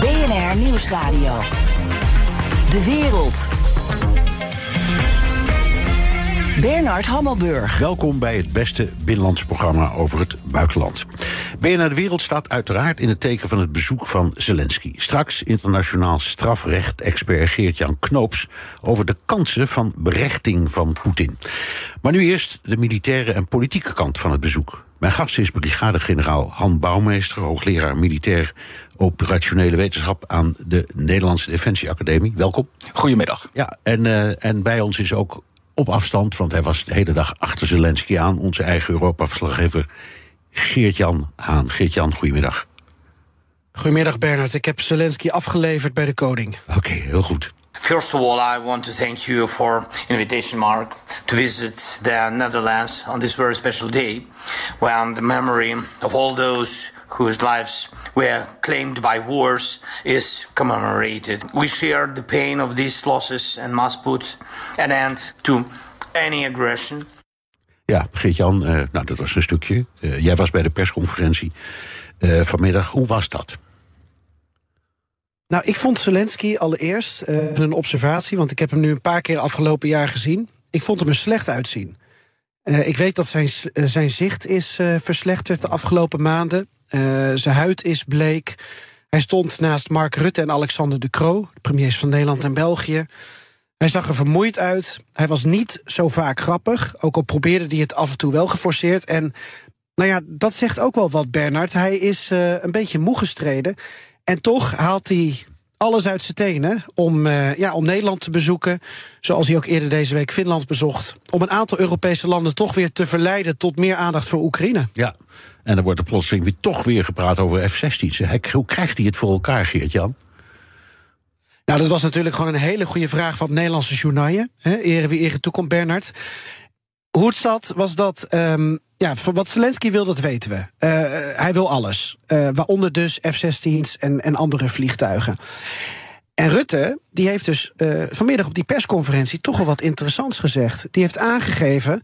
BNR Nieuwsradio. De wereld. Bernard Hammelburg. Welkom bij het beste binnenlandse programma over het buitenland. BNR De Wereld staat uiteraard in het teken van het bezoek van Zelensky. Straks internationaal strafrecht-expert Geert-Jan Knoops... over de kansen van berechting van Poetin. Maar nu eerst de militaire en politieke kant van het bezoek. Mijn gast is brigadegeneraal Han Bouwmeester... hoogleraar militair operationele wetenschap... aan de Nederlandse Defensieacademie. Welkom. Goedemiddag. Ja, en, uh, en bij ons is ook op afstand, want hij was de hele dag achter Zelensky aan... onze eigen Europa-verslaggever Geert-Jan Haan. Geert-Jan, goedemiddag. Goedemiddag Bernard, ik heb Zelensky afgeleverd bij de koning. Oké, okay, heel goed. First of all, I want to thank you for invitation, Mark, to visit the Netherlands on this very special day, when the memory of all those whose lives were claimed by wars is commemorated. We share the pain of these losses and must put an end to any aggression. Ja, Geert-Jan, uh, nou, dat was een stukje. Uh, jij was bij de persconferentie uh, vanmiddag. Hoe was dat? Nou, ik vond Zelensky allereerst een observatie, want ik heb hem nu een paar keer afgelopen jaar gezien. Ik vond hem er slecht uitzien. ik weet dat zijn, zijn zicht is verslechterd de afgelopen maanden. zijn huid is bleek. Hij stond naast Mark Rutte en Alexander De Croo, de premiers van Nederland en België. Hij zag er vermoeid uit. Hij was niet zo vaak grappig. Ook al probeerde hij het af en toe wel geforceerd. En nou ja, dat zegt ook wel wat, Bernard. Hij is uh, een beetje moe gestreden. En toch haalt hij alles uit zijn tenen om, uh, ja, om Nederland te bezoeken. Zoals hij ook eerder deze week Finland bezocht. Om een aantal Europese landen toch weer te verleiden tot meer aandacht voor Oekraïne. Ja, en dan wordt er plotseling weer toch weer gepraat over F-16's. Hoe krijgt hij het voor elkaar, Geert-Jan? Nou, dat was natuurlijk gewoon een hele goede vraag van het Nederlandse journaal. Ere wie ere toekomt, Bernard. Hoe het zat, was dat. Um, ja, wat Zelensky wil, dat weten we. Uh, hij wil alles. Uh, waaronder dus F-16's en, en andere vliegtuigen. En Rutte, die heeft dus uh, vanmiddag op die persconferentie toch wel wat interessants gezegd. Die heeft aangegeven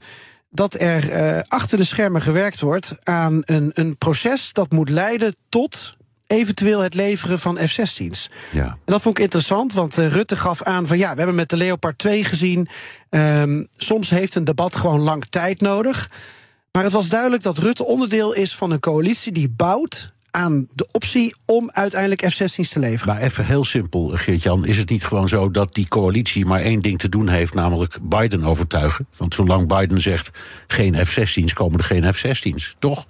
dat er achter de schermen gewerkt wordt aan een, een proces dat moet leiden tot eventueel het leveren van F-16's. Ja. En dat vond ik interessant, want uh, Rutte gaf aan van ja, we hebben met de Leopard 2 gezien. Um, soms heeft een debat gewoon lang tijd nodig. Maar het was duidelijk dat Rutte onderdeel is van een coalitie die bouwt aan de optie om uiteindelijk F-16's te leveren. Maar even heel simpel, Geert-Jan. Is het niet gewoon zo dat die coalitie maar één ding te doen heeft, namelijk Biden overtuigen? Want zolang Biden zegt geen F-16's, komen er geen F-16's, toch?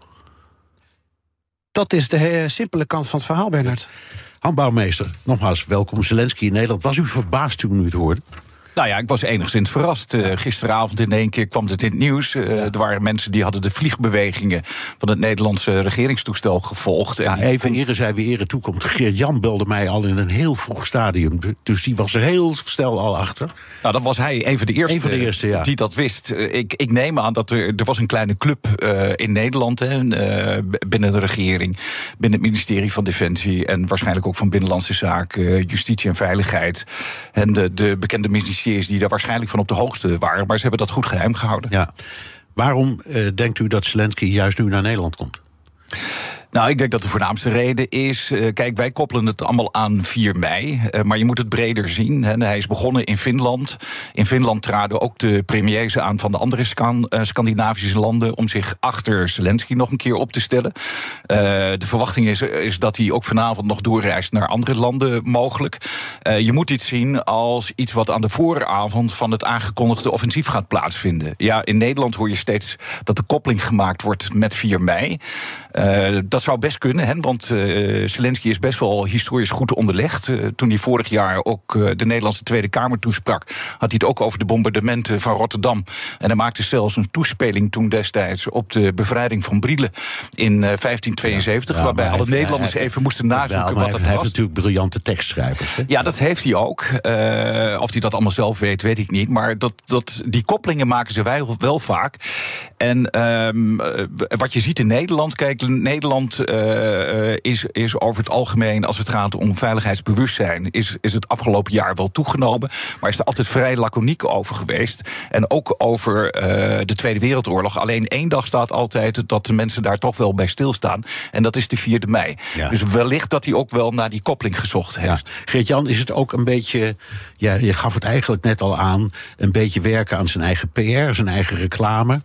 Dat is de eh, simpele kant van het verhaal, Bernard. Handbouwmeester, nogmaals welkom Zelensky in Nederland. Was u verbaasd toen u het hoorde? Nou ja, ik was enigszins verrast. Uh, gisteravond in één keer kwam het in het nieuws. Uh, Er waren mensen die hadden de vliegbewegingen van het Nederlandse regeringstoestel gevolgd. Ja, even ere zij wie ere toekomt. Geert-Jan belde mij al in een heel vroeg stadium. Dus die was er heel snel al achter. Nou, dat was hij een van de eerste, een van de eerste ja. die dat wist. Ik, ik neem aan dat er, er was een kleine club uh, in Nederland... Hè, binnen de regering, binnen het ministerie van Defensie... en waarschijnlijk ook van Binnenlandse Zaken, Justitie en Veiligheid... en de, de bekende ministeries die daar waarschijnlijk van op de hoogte waren. Maar ze hebben dat goed geheim gehouden. Ja. Waarom uh, denkt u dat Zelensky juist nu naar Nederland komt? Nou, ik denk dat de voornaamste reden is. Uh, kijk, wij koppelen het allemaal aan 4 mei. Uh, maar je moet het breder zien. Hè. Hij is begonnen in Finland. In Finland traden ook de premiers aan van de andere Scan uh, Scandinavische landen. om zich achter Zelensky nog een keer op te stellen. de verwachting is, is dat hij ook vanavond nog doorreist naar andere landen mogelijk. Je moet dit zien als iets wat aan de vooravond van het aangekondigde offensief gaat plaatsvinden. Ja, in Nederland hoor je steeds dat de koppeling gemaakt wordt met 4 mei. dat dat zou best kunnen, hè, want uh, Zelensky is best wel historisch goed onderlegd. Toen hij vorig jaar ook de Nederlandse Tweede Kamer toesprak, had hij het ook over de bombardementen van Rotterdam. En hij maakte zelfs een toespeling toen destijds op de bevrijding van Brielen in 1572, ja, ja, waarbij alle heeft, Nederlanders even moesten nazoeken wat dat was. Hij heeft natuurlijk briljante tekstschrijvers. Hè? Ja, dat heeft hij ook. of hij dat allemaal zelf weet, weet ik niet. Maar dat, dat, die koppelingen maken ze wel, wel vaak. En um, wat je ziet in Nederland, kijk, Nederland uh, is, is over het algemeen, als het gaat om veiligheidsbewustzijn, is, is het afgelopen jaar wel toegenomen. Maar is er altijd vrij laconiek over geweest. En ook over uh, de Tweede Wereldoorlog. Alleen één dag staat altijd dat de mensen daar toch wel bij stilstaan. En dat is de 4 mei. Ja. Dus wellicht dat hij ook wel naar die koppeling gezocht heeft. Ja. Geert-Jan, is het ook een beetje, ja, je gaf het eigenlijk net al aan, een beetje werken aan zijn eigen PR, zijn eigen reclame?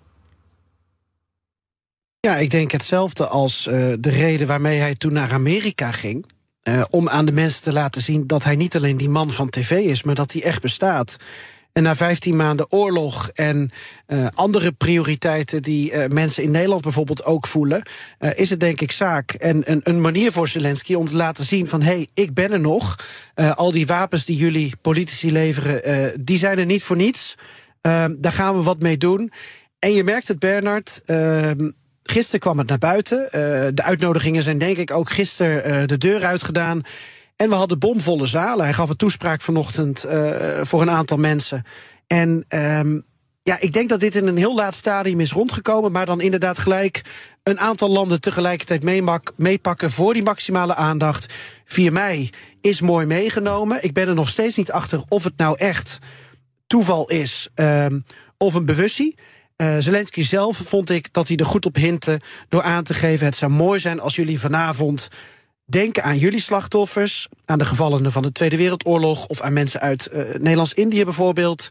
Ja, ik denk hetzelfde als uh, de reden waarmee hij toen naar Amerika ging. Uh, om aan de mensen te laten zien dat hij niet alleen die man van tv is, maar dat hij echt bestaat. En na 15 maanden oorlog en uh, andere prioriteiten die uh, mensen in Nederland bijvoorbeeld ook voelen, uh, is het denk ik zaak en een, een manier voor Zelensky om te laten zien van hé, hey, ik ben er nog. al die wapens die jullie politici leveren, die zijn er niet voor niets. daar gaan we wat mee doen. En je merkt het, Bernard. Ehm, Gisteren kwam het naar buiten. De uitnodigingen zijn denk ik ook gisteren de deur uitgedaan. En we hadden bomvolle zalen. Hij gaf een toespraak vanochtend uh, voor een aantal mensen. En um, ja, ik denk dat dit in een heel laat stadium is rondgekomen. Maar dan inderdaad gelijk een aantal landen tegelijkertijd meepakken voor die maximale aandacht. 4 mei is mooi meegenomen. Ik ben er nog steeds niet achter of het nou echt toeval is um, of een bewustie. Uh, Zelensky zelf vond ik dat hij er goed op hintte door aan te geven: het zou mooi zijn als jullie vanavond denken aan jullie slachtoffers, aan de gevallenen van de Tweede Wereldoorlog of aan mensen uit uh, Nederlands-Indië bijvoorbeeld.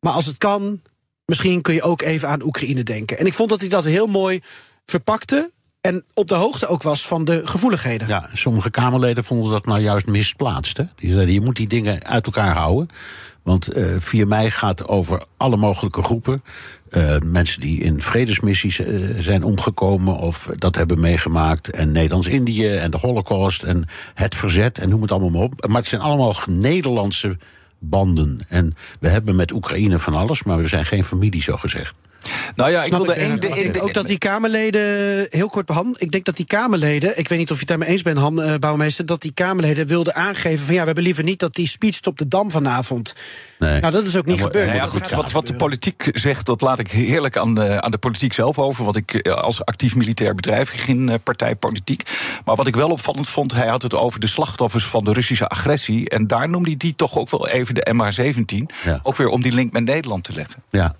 Maar als het kan, misschien kun je ook even aan Oekraïne denken. En ik vond dat hij dat heel mooi verpakte. En op de hoogte ook was van de gevoeligheden. Ja, sommige Kamerleden vonden dat nou juist misplaatst. Hè? Die zeiden: je moet die dingen uit elkaar houden. Want uh, 4 mei gaat over alle mogelijke groepen. Uh, mensen die in vredesmissies uh, zijn omgekomen of dat hebben meegemaakt. En Nederlands-Indië en de Holocaust en het verzet en noem het allemaal maar op. Maar het zijn allemaal Nederlandse banden. En we hebben met Oekraïne van alles, maar we zijn geen familie, zo gezegd. Nou ja, ik wilde één. De, ook dat die Kamerleden, heel kort behandeld. Ik denk dat die Kamerleden, ik weet niet of je het daarmee eens bent, Han uh, Bouwmeester, dat die Kamerleden wilden aangeven van ja, we hebben liever niet dat die speech op de dam vanavond. Nee. Nou, dat is ook niet gebeurd. Nou ja, goed, wat, wat de politiek zegt, dat laat ik heerlijk aan de, aan de politiek zelf over. Want ik eh, als actief militair bedrijf, geen uh, partijpolitiek. Maar wat ik wel opvallend vond, hij had het over de slachtoffers van de Russische agressie. En daar noemde hij die toch ook wel even de MH17. Ja. Ook weer om die link met Nederland te leggen. Ja.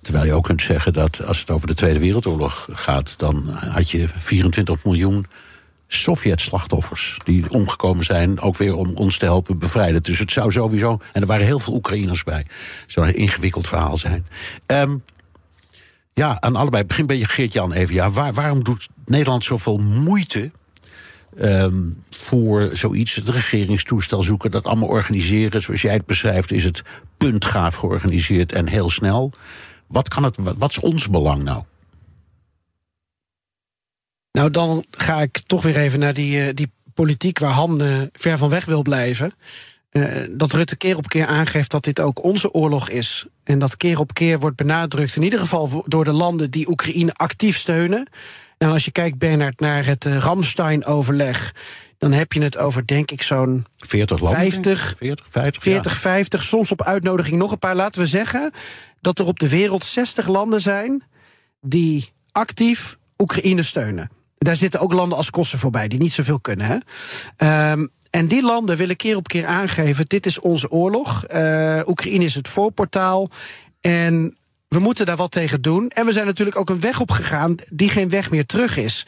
Terwijl je ook kunt zeggen dat als het over de Tweede Wereldoorlog gaat, dan had je 24 miljoen Sovjet-slachtoffers die omgekomen zijn, ook weer om ons te helpen bevrijden. Dus het zou sowieso. En er waren heel veel Oekraïners bij. Het zou een ingewikkeld verhaal zijn. Um, ja, aan allebei. Begin bij Geert-Jan even. Ja, waar, waarom doet Nederland zoveel moeite um, voor zoiets, het regeringstoestel zoeken, dat allemaal organiseren. Zoals jij het beschrijft, is het puntgaaf georganiseerd en heel snel. Wat, kan het, wat is ons belang nou? Nou, dan ga ik toch weer even naar die, uh, die politiek waar Han uh, ver van weg wil blijven. Uh, dat Rutte keer op keer aangeeft dat dit ook onze oorlog is. En dat keer op keer wordt benadrukt, in ieder geval door de landen die Oekraïne actief steunen. Nou, als je kijkt, Bernard, naar het Ramstein-overleg dan heb je het over, denk ik, zo'n 40 landen. 50, 40, 50, 40 ja. 50, soms op uitnodiging nog een paar. Laten we zeggen dat er op de wereld 60 landen zijn die actief Oekraïne steunen. Daar zitten ook landen als Kosovo bij, die niet zoveel kunnen. Hè? Um, en die landen willen keer op keer aangeven: dit is onze oorlog. Uh, Oekraïne is het voorportaal. En we moeten daar wat tegen doen. En we zijn natuurlijk ook een weg op gegaan die geen weg meer terug is.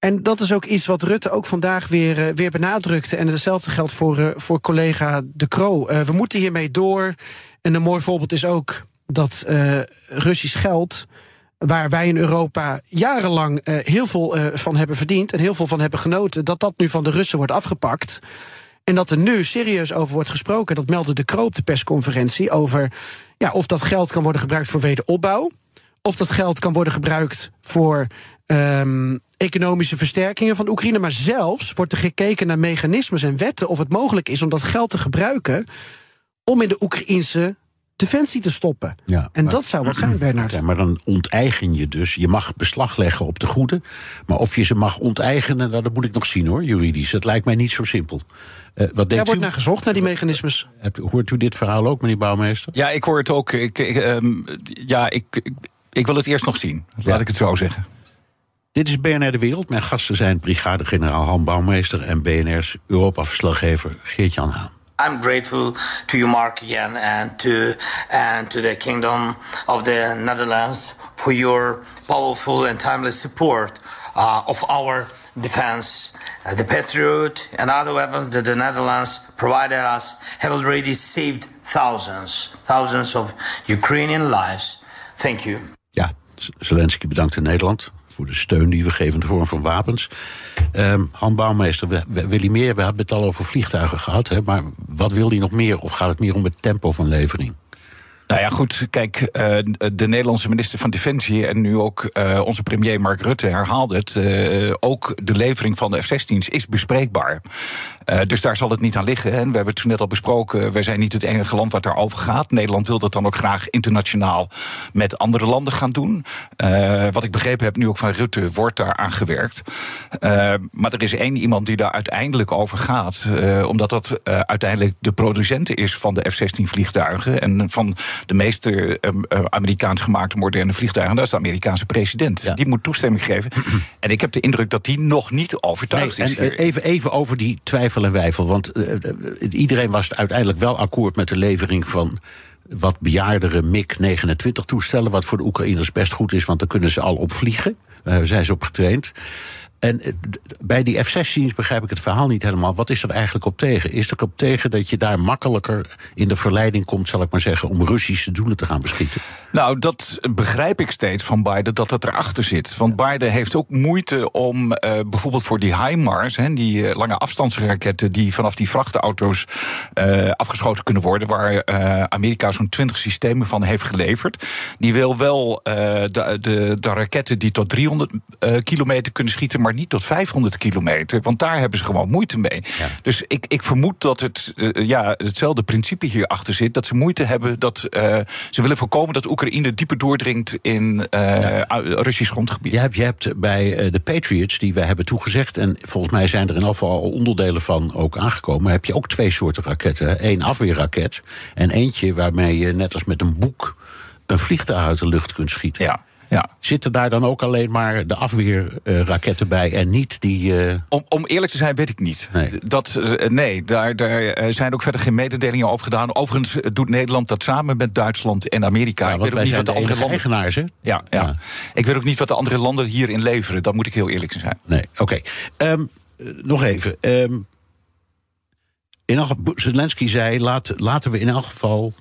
En dat is ook iets wat Rutte ook vandaag weer, uh, weer benadrukte. En hetzelfde geldt voor, uh, voor collega De Croo. Uh, we moeten hiermee door. En een mooi voorbeeld is ook dat Russisch geld waar wij in Europa jarenlang heel veel van hebben verdiend en heel veel van hebben genoten, dat dat nu van de Russen wordt afgepakt. En dat er nu serieus over wordt gesproken. Dat meldde de Kroop de persconferentie over ja, of dat geld kan worden gebruikt voor wederopbouw. Of dat geld kan worden gebruikt voor um, economische versterkingen van Oekraïne. Maar zelfs wordt er gekeken naar mechanismes en wetten of het mogelijk is om dat geld te gebruiken om in de Oekraïnse defensie te stoppen. Ja, en maar- dat zou wat zijn, Bernard. Ja, maar dan onteigen je dus. Je mag beslag leggen op de goede. Maar of je ze mag onteigenen, nou, dat moet ik nog zien hoor, juridisch. Het lijkt mij niet zo simpel. Eh, wat Daar denkt wordt u? naar gezocht, naar die mechanismes. Hebt- Hoort u dit verhaal ook, meneer Bouwmeester? Ja, ik hoor het ook. Ik, ik, ehm, ja, ik, ik, ik wil het eerst nog zien. Laat Ja. ik het zo zeggen. Dit is BNR De Wereld. Mijn gasten zijn brigadegeneraal Han Bouwmeester... en BNR's Europa-verslaggever Geert-Jan Haan. I'm grateful to you, Mark, again, and to and to the Kingdom of the Netherlands for your powerful and timely support uh, of our defense. Uh, the Patriot and other weapons that the Netherlands provided us have already saved thousands, thousands of Ukrainian lives. Thank you. Ja, Zelensky bedankt in Nederland de steun die we geven in de vorm van wapens. Ehm Han Bouwmeester, we, we- wil hij meer? We hebben het al over vliegtuigen gehad, hè, maar wat wil hij nog meer? Of gaat het meer om het tempo van levering? Nou ja, goed. Kijk, eh, de Nederlandse minister van Defensie en nu ook eh, onze premier Mark Rutte herhaalde het. eh, ook de levering van de F-16's is bespreekbaar. Dus daar zal het niet aan liggen. En we hebben het net al besproken. Wij zijn niet het enige land wat daarover gaat. Nederland wil dat dan ook graag internationaal met andere landen gaan doen. Wat ik begrepen heb nu ook van Rutte, wordt daar aan gewerkt. Maar er is één iemand die daar uiteindelijk over gaat. omdat dat uiteindelijk de producent is van de F-16 vliegtuigen. En van de meeste eh, eh, Amerikaans gemaakte moderne vliegtuigen. Dat is de Amerikaanse president. Ja. Die moet toestemming geven. en ik heb de indruk dat die nog niet overtuigd Nee, is. en, eh, even, even over die twijfel en wijfel. Want eh, iedereen was uiteindelijk wel akkoord met de levering van wat bejaardere MiG-29-toestellen. Wat voor de Oekraïners best goed is, want daar kunnen ze al op vliegen. Daar zijn ze op getraind. En eh, bij die F-16's begrijp ik het verhaal niet helemaal. Wat is er eigenlijk op tegen? Is er op tegen dat je daar makkelijker in de verleiding komt, zal ik maar zeggen, om Russische doelen te gaan beschieten? Nou, dat begrijp ik steeds van Biden dat dat erachter zit. Want Biden heeft ook moeite om eh, bijvoorbeeld voor die HIMARS, hè, die eh, lange afstandsraketten die vanaf die vrachtauto's afgeschoten kunnen worden, waar Amerika zo'n 20 systemen van heeft geleverd. Die wil wel de, de, de raketten die tot 300 eh, kilometer kunnen schieten, maar niet tot 500 kilometer. Want daar hebben ze gewoon moeite mee. Dus ik, ik vermoed dat het eh, ja, hetzelfde principe hierachter zit. Dat ze moeite hebben dat eh, ze willen voorkomen dat Oekraïne dieper doordringt in eh, Russisch grondgebied. Je hebt, je hebt bij de Patriots, die we hebben toegezegd... en volgens mij zijn er in afval al onderdelen van ook aangekomen... heb je ook twee soorten raketten. Eén afweerraket en eentje waarmee je net als met een boek... een vliegtuig uit de lucht kunt schieten. Ja, ja. Zitten daar dan ook alleen maar de afweerraketten bij... en niet die... eh, Om, om eerlijk te zijn, weet ik niet. Nee. Dat, eh, nee, daar, daar eh, zijn ook verder geen mededelingen over gedaan. Overigens doet Nederland dat samen met Duitsland en Amerika. ja, ik weet ook niet wat de de andere landen. eigenaars, hè? Ja, ja. Ja. Ik weet ook niet wat de andere landen hierin leveren. Dat moet ik heel eerlijk zijn. Nee, oké. Ehm, eh, nog even. Ehm, in elk Zelensky zei, laat, laten we in elk geval...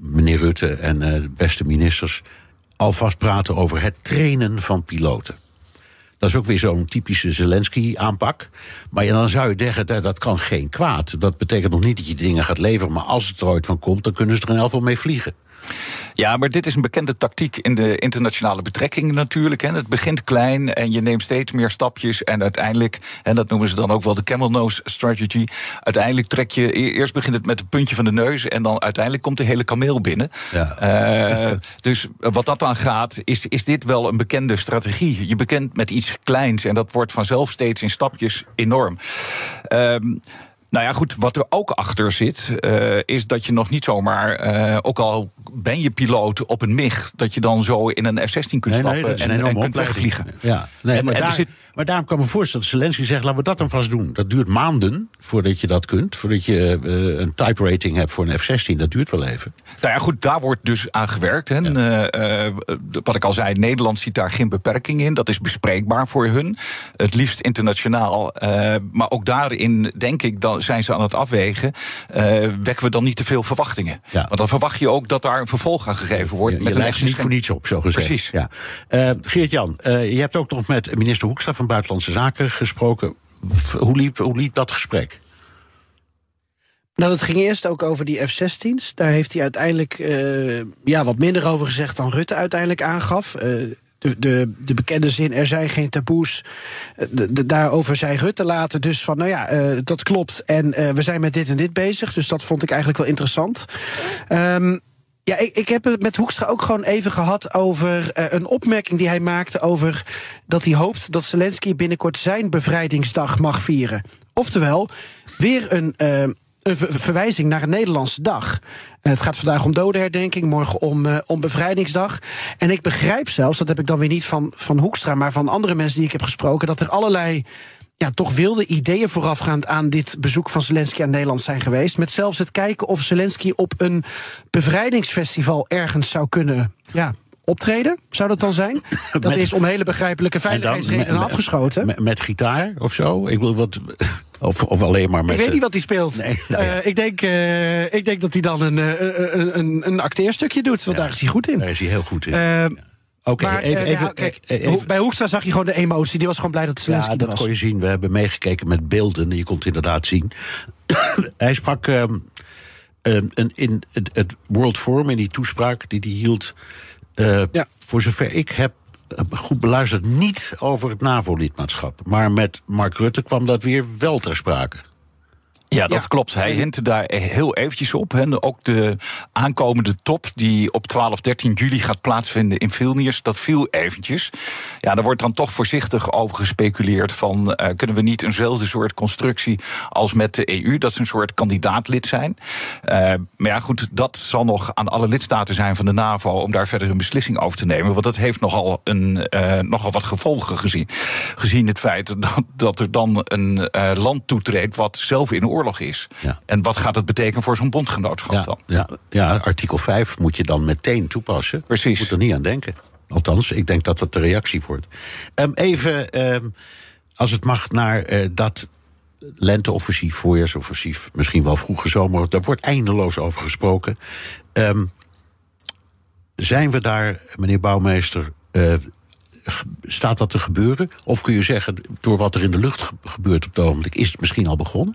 meneer Rutte en eh, de beste ministers... alvast praten over het trainen van piloten. Dat is ook weer zo'n typische Zelensky-aanpak. Maar dan zou je zeggen, dat, kan geen kwaad. Dat betekent nog niet dat je dingen gaat leveren... maar als het er ooit van komt, dan kunnen ze er in elk mee vliegen. Ja, maar dit is een bekende tactiek in de internationale betrekkingen natuurlijk. Hè. Het begint klein en je neemt steeds meer stapjes. En uiteindelijk, en dat noemen ze dan ook wel de camel nose strategy. Uiteindelijk trek je, e- eerst begint het met het puntje van de neus. En dan uiteindelijk komt de hele kameel binnen. Ja. Eh, dus wat dat dan gaat, is, is dit wel een bekende strategie. Je bekent met iets kleins en dat wordt vanzelf steeds in stapjes enorm. Ehm nou ja, goed, wat er ook achter zit, eh, is dat je nog niet zomaar, eh, ook al ben je piloot op een MIG, dat je dan zo in een F-16 kunt stappen en, en kunt opleiding. wegvliegen. Ja, nee, En- maar, en er daar, zit- maar daarom kan ik me voorstellen dat Zelensky zegt... laten we dat dan vast doen. Dat duurt maanden voordat je dat kunt. Voordat je eh, een type rating hebt voor een F-16. Dat duurt wel even. Nou ja, goed, daar wordt dus aan gewerkt. Hè. Eh, eh, wat ik al zei, Nederland ziet daar geen beperking in. Dat is bespreekbaar voor hun. Het liefst internationaal. Maar ook daarin, denk ik, dan zijn ze aan het afwegen. wekken we dan niet te veel verwachtingen? Ja. Want dan verwacht je ook dat daar een vervolg aan gegeven wordt. Je, met je een lijkt niet voor niets op, zo gezegd. Precies. Ja. Geert-Jan, je hebt ook nog met minister Hoekstra van Buitenlandse Zaken gesproken. Hoe liep, hoe liep dat gesprek? Nou, dat ging eerst ook over die F-16's. Daar heeft hij uiteindelijk eh, ja, wat minder over gezegd dan Rutte uiteindelijk aangaf. Eh, de, de, de bekende zin: er zijn geen taboes. Eh, de, daarover zei Rutte later dus van: nou ja, dat klopt. En we zijn met dit en dit bezig. Dus dat vond ik eigenlijk wel interessant. Um, ja, ik, ik heb het met Hoekstra ook gewoon even gehad over uh, een opmerking die hij maakte over dat hij hoopt dat Zelensky binnenkort zijn bevrijdingsdag mag vieren. Oftewel, weer een. Uh, een verwijzing naar een Nederlandse dag. Het gaat vandaag om dodenherdenking, morgen om, om bevrijdingsdag. En ik begrijp zelfs, dat heb ik dan weer niet van, van Hoekstra, maar van andere mensen die ik heb gesproken, dat er allerlei ja, toch wilde ideeën voorafgaand aan dit bezoek van Zelensky aan Nederland zijn geweest. Met zelfs het kijken of Zelensky op een bevrijdingsfestival ergens zou kunnen ja, optreden, zou dat dan zijn? Dat met, is om hele begrijpelijke veiligheidsredenen afgeschoten. Met, met, gitaar of zo? Ik wil wat. Of, of alleen maar met. Ik weet niet wat hij speelt. Nee, nou ja. uh, ik, denk, uh, ik denk dat hij dan een, een, een, een acteerstukje doet, want ja, daar is hij goed in. Daar is hij heel goed in. Oké, okay, even, even, ja, kijk, even, bij Hoekstra zag je gewoon de emotie. Die was gewoon blij dat Zelensky ja, dat was. kon je zien. We hebben meegekeken met beelden. Je kon het inderdaad zien. hij sprak um, um, in het, het World Forum, in die toespraak die hij hield... Uh, ja. voor zover ik heb goed beluisterd, niet over het NAVO-lidmaatschap. Maar met Mark Rutte kwam dat weer wel ter sprake. Ja, dat ja. klopt. Hij hintte daar heel eventjes op. En ook de aankomende top die op 12, 13 juli gaat plaatsvinden in Vilnius, dat viel eventjes. Ja, daar wordt dan toch voorzichtig over gespeculeerd van uh, kunnen we niet eenzelfde soort constructie als met de EU, dat ze een soort kandidaatlid zijn. Uh, maar ja, goed, dat zal nog aan alle lidstaten zijn van de NAVO om daar verder een beslissing over te nemen. Want dat heeft nogal, een, uh, nogal wat gevolgen gezien. Gezien het feit dat, dat er dan een land toetreedt wat zelf in oorlog is. Ja. En wat gaat het betekenen voor zo'n bondgenootschap ja, dan? Ja, ja, artikel 5 moet je dan meteen toepassen. Precies. Je moet er niet aan denken. Althans, ik denk dat dat de reactie wordt. Um, even, um, als het mag, naar uh, dat lenteoffensief, voorjaarsoffensief, misschien wel vroege zomer. Daar wordt eindeloos over gesproken. Um, zijn we daar, meneer Bouwmeester, uh, staat dat te gebeuren? Of kun je zeggen, door wat er in de lucht gebeurt op het ogenblik, is het misschien al begonnen?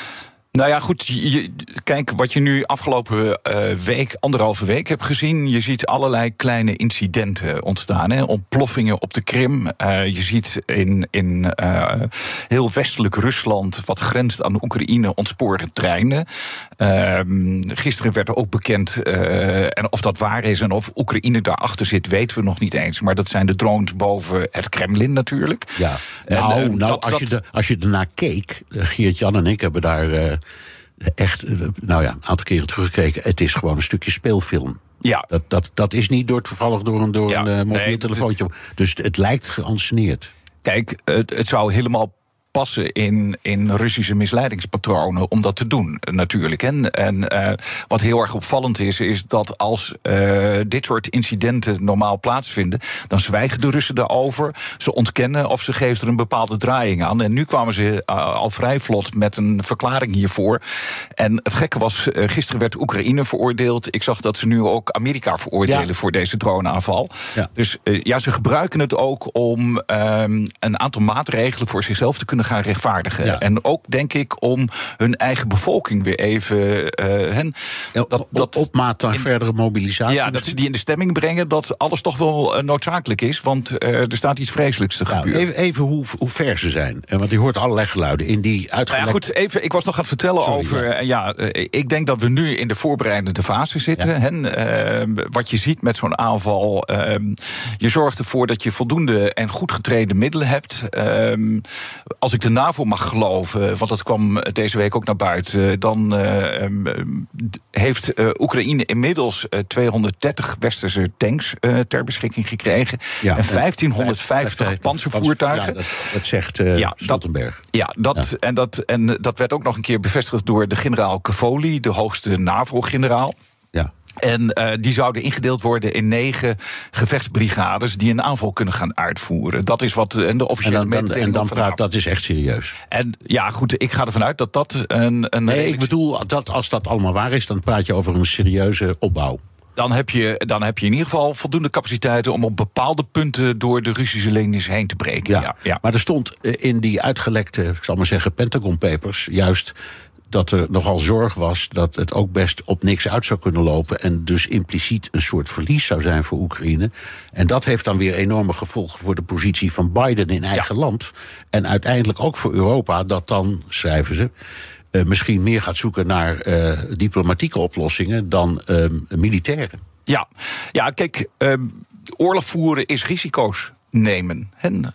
Nou ja, goed. Je, kijk, wat je nu afgelopen uh, week, anderhalve week hebt gezien. Je ziet allerlei kleine incidenten ontstaan. Hè? Ontploffingen op de Krim. Uh, je ziet in, in uh, heel westelijk Rusland, wat grenst aan Oekraïne, ontsporen treinen. Ehm, gisteren werd er ook bekend, en of dat waar is en of Oekraïne daarachter zit, weten we nog niet eens. Maar dat zijn de drones boven het Kremlin natuurlijk. Ja, nou, en, nou dat, als, dat... Je de, als je ernaar keek, Geert-Jan en ik hebben daar echt, nou ja, een aantal keren teruggekeken. Het is gewoon een stukje speelfilm. Ja. Dat, dat, dat is niet door toevallig door een, door ja, een uh, mobiel nee, telefoontje. Dus het lijkt geanceneerd. Kijk, het, het zou helemaal passen in, in Russische misleidingspatronen om dat te doen, natuurlijk. En, en uh, wat heel erg opvallend is, is dat als uh, dit soort incidenten normaal plaatsvinden, dan zwijgen de Russen daarover. Ze ontkennen of ze geven er een bepaalde draaiing aan. En nu kwamen ze uh, al vrij vlot met een verklaring hiervoor. En het gekke was, gisteren werd Oekraïne veroordeeld. Ik zag dat ze nu ook Amerika veroordelen ja. voor deze droneaanval. Ja. Dus ja, ze gebruiken het ook om um, een aantal maatregelen voor zichzelf te kunnen gaan rechtvaardigen. Ja. En ook, denk ik, om hun eigen bevolking weer even. Uh, hen, dat, dat, op maat naar verdere mobilisatie. Ja, dat ze die in de stemming brengen dat alles toch wel uh, noodzakelijk is. Want uh, er staat iets vreselijks te gebeuren. Even, even hoe, hoe ver ze zijn. Want je hoort allerlei geluiden in die uitgelekte... Nou ja, goed, even, ik was nog aan het vertellen Sorry, over... Ja. ja, ik denk dat we nu in de voorbereidende fase zitten. Ja. En, wat je ziet met zo'n aanval... Ehm, je zorgt ervoor dat je voldoende en goed getrainde middelen hebt. Ehm, als als ik de NAVO mag geloven, want dat kwam deze week ook naar buiten, dan uh, heeft Oekraïne inmiddels uh, 230 westerse tanks ter beschikking gekregen. Ja, en 1550 panzervoertuigen. Ja, dat, dat zegt ja, Stoltenberg. Dat, ja, dat, ja. En, dat, en dat werd ook nog een keer bevestigd door de generaal Cavoli, de hoogste NAVO-generaal. En uh, die zouden ingedeeld worden in negen gevechtsbrigades die een aanval kunnen gaan uitvoeren. Dat is wat en de officiële En dan, dan, en dan praat dat is echt serieus. En ja, goed, ik ga ervan uit dat dat een. een nee, ik bedoel, dat als dat allemaal waar is, dan praat je over een serieuze opbouw. Dan heb, je, dan heb je in ieder geval voldoende capaciteiten om op bepaalde punten door de Russische linies heen te breken. Ja, ja, ja. Maar er stond in die uitgelekte, ik zal maar zeggen, Pentagon Papers, juist dat er nogal zorg was dat het ook best op niks uit zou kunnen lopen. En dus impliciet een soort verlies zou zijn voor Oekraïne. En dat heeft dan weer enorme gevolgen voor de positie van Biden in eigen land. En uiteindelijk ook voor Europa, dat dan, schrijven ze. Uh, misschien meer gaat zoeken naar uh, diplomatieke oplossingen dan uh, militaire. Ja, ja kijk, oorlog voeren is risico's nemen. En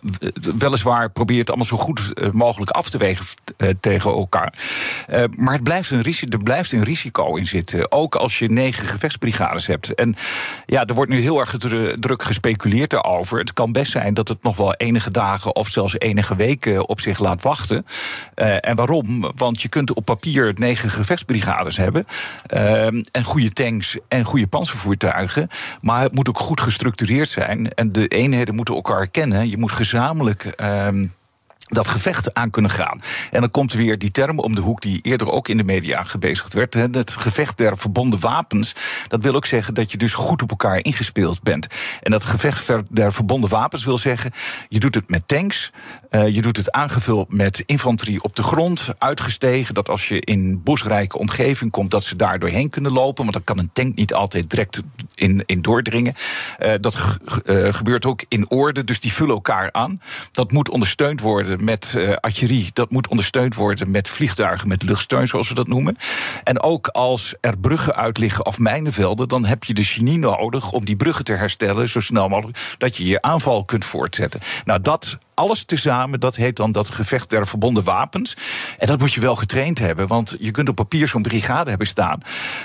weliswaar probeer het allemaal zo goed eh, mogelijk af te wegen eh, tegen elkaar. Uh, maar het blijft een risico, er blijft een risico in zitten. Ook als je negen gevechtsbrigades hebt. En ja, er wordt nu heel erg druk gespeculeerd daarover. Het kan best zijn dat het nog wel enige dagen of zelfs enige weken op zich laat wachten. En waarom? Want je kunt op papier negen gevechtsbrigades hebben. en goede tanks en goede panzervoertuigen. Maar het moet ook goed gestructureerd zijn. En de eenheden moeten ook elkaar kennen. Je moet gezamenlijk. Um, dat gevecht aan kunnen gaan. En dan komt weer die term om de hoek die eerder ook in de media gebezigd werd. Het gevecht der verbonden wapens. Dat wil ook zeggen dat je dus goed op elkaar ingespeeld bent. En dat gevecht der verbonden wapens wil zeggen... je doet het met tanks, uh, je doet het aangevuld met infanterie op de grond... uitgestegen, dat als je in bosrijke omgeving komt... dat ze daar doorheen kunnen lopen, want dan kan een tank niet altijd direct in, in doordringen. Uh, dat uh, gebeurt ook in orde, dus die vullen elkaar aan. Dat moet ondersteund worden met uh, artillerie. Dat moet ondersteund worden met vliegtuigen, met luchtsteun, zoals we dat noemen. En ook als er bruggen uitliggen of mijnenvelden, dan heb je de genie nodig om die bruggen te herstellen zo snel mogelijk, dat je je aanval kunt voortzetten. Nou, dat alles tezamen, dat heet dan dat gevecht der verbonden wapens. En dat moet je wel getraind hebben, want je kunt op papier zo'n brigade hebben staan.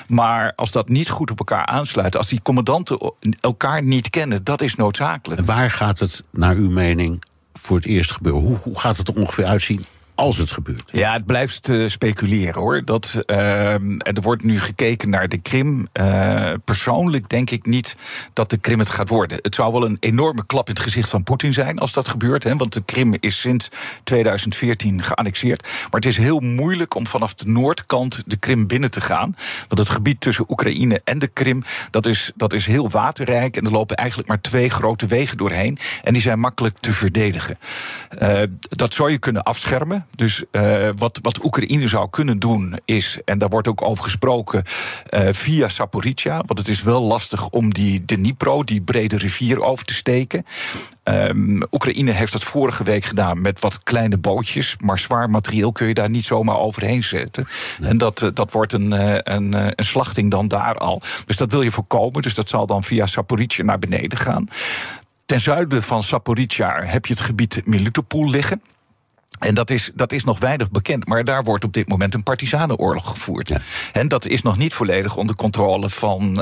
Maar als dat niet goed op elkaar aansluit, als die commandanten elkaar niet kennen, dat is noodzakelijk. Waar gaat het, naar uw mening, voor het eerst gebeuren? Hoe, hoe gaat het er ongeveer uitzien als het gebeurt. Ja, het blijft uh, speculeren hoor. Dat, uh, er wordt nu gekeken naar de Krim. Uh, persoonlijk denk ik niet dat de Krim het gaat worden. Het zou wel een enorme klap in het gezicht van Poetin zijn als dat gebeurt. Hè, want de Krim is sinds 2014 geannexeerd. Maar het is heel moeilijk om vanaf de noordkant de Krim binnen te gaan. Want het gebied tussen Oekraïne en de Krim, dat is, dat is heel waterrijk. En er lopen eigenlijk maar twee grote wegen doorheen. En die zijn makkelijk te verdedigen. Dat zou je kunnen afschermen. Dus uh, wat, wat Oekraïne zou kunnen doen is, en daar wordt ook over gesproken, uh, via Saporizhia. Want het is wel lastig om die Dnipro, die brede rivier, over te steken. Um, Oekraïne heeft dat vorige week gedaan met wat kleine bootjes. Maar zwaar materieel kun je daar niet zomaar overheen zetten. Nee. En dat, dat wordt een, een, een slachting dan daar al. Dus dat wil je voorkomen. Dus dat zal dan via Saporizhia naar beneden gaan. Ten zuiden van Saporizhia heb je het gebied Melitopol liggen. En dat is, dat is nog weinig bekend, maar daar wordt op dit moment een partisanenoorlog gevoerd. Ja. En dat is nog niet volledig onder controle van uh,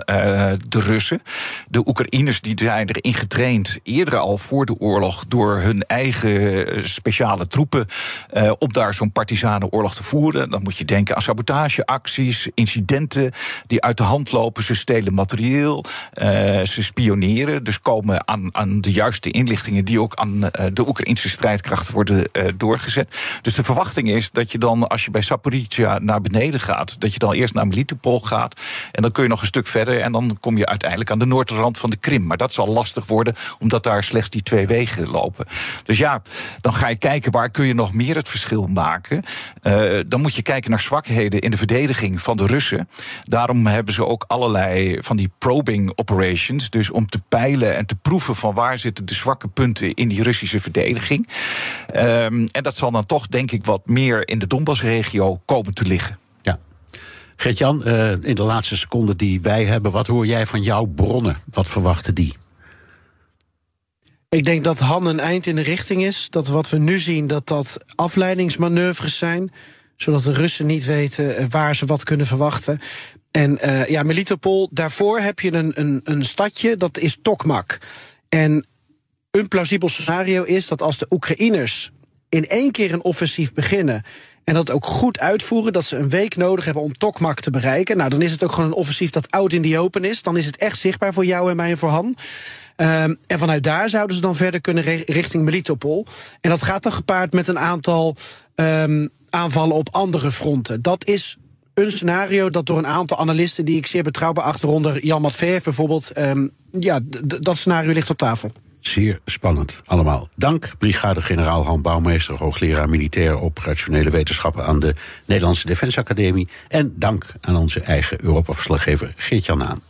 de Russen. De Oekraïners die zijn erin getraind, eerder al voor de oorlog, door hun eigen speciale troepen uh, op daar zo'n partisanenoorlog te voeren. Dan moet je denken aan sabotageacties, incidenten die uit de hand lopen. Ze stelen materieel, uh, ze spioneren, dus komen aan, aan de juiste inlichtingen die ook aan de Oekraïnse strijdkrachten worden doorgezet. Dus de verwachting is dat je dan, als je bij Saporizhia naar beneden gaat, dat je dan eerst naar Melitopol gaat. En dan kun je nog een stuk verder en dan kom je uiteindelijk aan de noordrand van de Krim. Maar dat zal lastig worden, omdat daar slechts die twee wegen lopen. Dus ja, dan ga je kijken waar kun je nog meer het verschil maken. Uh, dan moet je kijken naar zwakheden in de verdediging van de Russen. Daarom hebben ze ook allerlei van die probing operations. Dus om te peilen en te proeven van waar zitten de zwakke punten in die Russische verdediging. Um, en dat zal dan toch, denk ik, wat meer in de Donbassregio komen te liggen. Ja. Gert-Jan, uh, in de laatste seconde die wij hebben, wat hoor jij van jouw bronnen? Wat verwachten die? Ik denk dat Han een eind in de richting is. Dat wat we nu zien, dat dat afleidingsmanoeuvres zijn. Zodat de Russen niet weten eh, waar ze wat kunnen verwachten. En uh, ja, Melitopol, daarvoor heb je een, een, een stadje, dat is Tokmak. En een plausibel scenario is dat als de Oekraïners in één keer een offensief beginnen. En dat ook goed uitvoeren, dat ze een week nodig hebben om Tokmak te bereiken. Nou, dan is het ook gewoon een offensief dat oud in die open is. Dan is het echt zichtbaar voor jou en mij en voor Han. Um, en vanuit daar zouden ze dan verder kunnen richting Melitopol. En dat gaat dan gepaard met een aantal um, aanvallen op andere fronten. Dat is een scenario dat door een aantal analisten die ik zeer betrouwbaar achter, onder Jan Matveev bijvoorbeeld, um, ja, dat scenario ligt op tafel. Zeer spannend allemaal. Dank, brigade-generaal Han Bouwmeester, hoogleraar militaire operationele wetenschappen aan de Nederlandse Defensieacademie. En dank aan onze eigen Europa-verslaggever Geert-Jan Haan.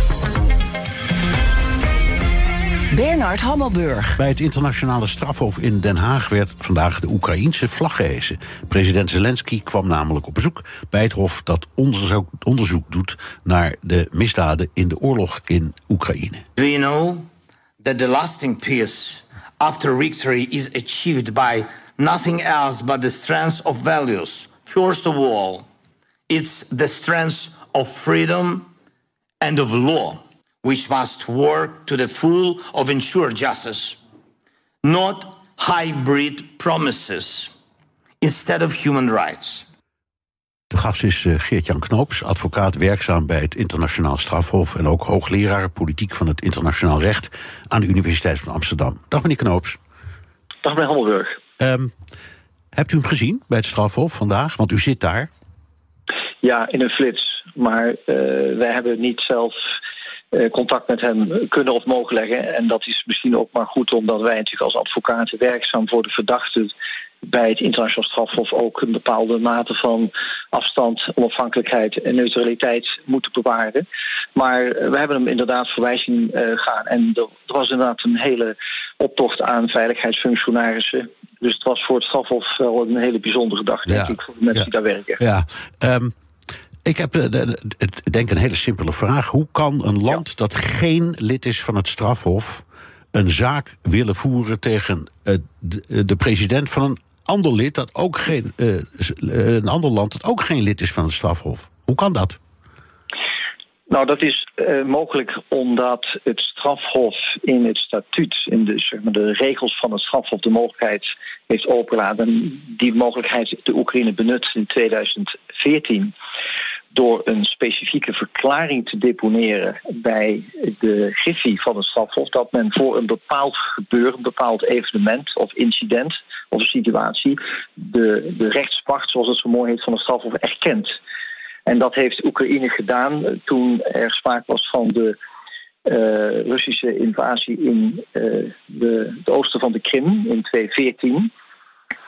Bernard Hammelburg. Bij het internationale strafhof in Den Haag werd vandaag de Oekraïense vlag gehesen. President Zelensky kwam namelijk op bezoek bij het hof dat onderzoek, onderzoek doet naar de misdaden in de oorlog in Oekraïne. Do you know that the lasting peace after victory is achieved by nothing else but the strength of values? First of all, it's the strength of freedom and of law, which must work to the full of ensure justice, not hybrid promises instead of human rights. De gast is eh, Geert-Jan Knoops, advocaat werkzaam bij het Internationaal Strafhof en ook hoogleraar politiek van het internationaal recht aan de Universiteit van Amsterdam. Dag meneer Knoops. Dag meneer Hammelburg. Ehm, hebt u hem gezien bij het strafhof vandaag? Want u zit daar. Ja, in een flits. Maar uh, wij hebben niet zelf uh, contact met hem kunnen of mogen leggen. En dat is misschien ook maar goed, omdat wij natuurlijk als advocaten werkzaam voor de verdachten bij het internationaal strafhof ook een bepaalde mate van afstand, onafhankelijkheid en neutraliteit moeten bewaren. Maar we hebben hem inderdaad voorbij zien uh, gaan. En er was inderdaad een hele optocht aan veiligheidsfunctionarissen. Dus het was voor het strafhof wel een hele bijzondere dag, denk ja, ik, voor de mensen ja, die daar werken. Ja, um, ik heb denk een hele simpele vraag. Hoe kan een land ja. dat geen lid is van het strafhof een zaak willen voeren tegen uh, de, de president van een ander lid dat ook geen een ander land dat ook geen lid is van het strafhof? Hoe kan dat? Nou, dat is uh, mogelijk omdat het strafhof in het statuut, in de, zeg maar, de regels van het strafhof, de mogelijkheid heeft opengelaten. Die mogelijkheid de Oekraïne benut in 2014 door een specifieke verklaring te deponeren bij de griffie van het strafhof dat men voor een bepaald gebeuren, een bepaald evenement of incident of situatie de, de rechtspacht, zoals het zo mooi heet, van het strafhof erkent. En dat heeft Oekraïne gedaan toen er sprake was van de uh, Russische invasie in uh, de, het oosten van de Krim in 2014.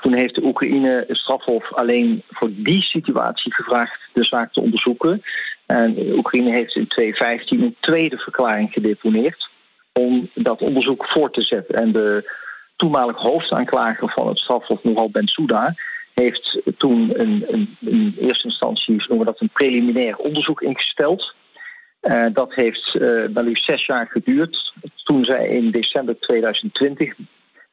Toen heeft de Oekraïne het strafhof alleen voor die situatie gevraagd de zaak te onderzoeken. En Oekraïne heeft in 2015 een tweede verklaring gedeponeerd om dat onderzoek voort te zetten. En de toenmalig hoofdaanklager van het strafhof, Nogal Bensouda, heeft toen een, een, in eerste instantie noemen we dat een preliminair onderzoek ingesteld. Uh, dat heeft uh, maar liefst zes jaar geduurd. Toen zij in december 2020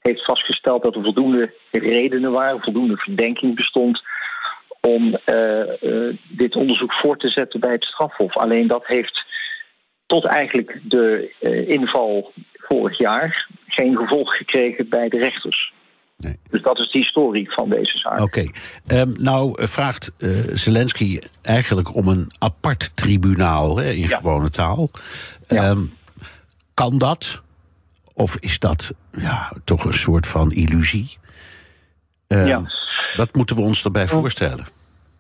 heeft vastgesteld dat er voldoende redenen waren, voldoende verdenking bestond om uh, dit onderzoek voort te zetten bij het strafhof. Alleen dat heeft tot eigenlijk de inval vorig jaar geen gevolg gekregen bij de rechters. Nee. Dus dat is de historie van deze zaak. Oké. Okay. Um, nou vraagt uh, Zelensky eigenlijk om een apart tribunaal hè, in ja. gewone taal. Ja. Um, kan dat? Of is dat ja, toch een soort van illusie? Ja. Wat moeten we ons daarbij voorstellen?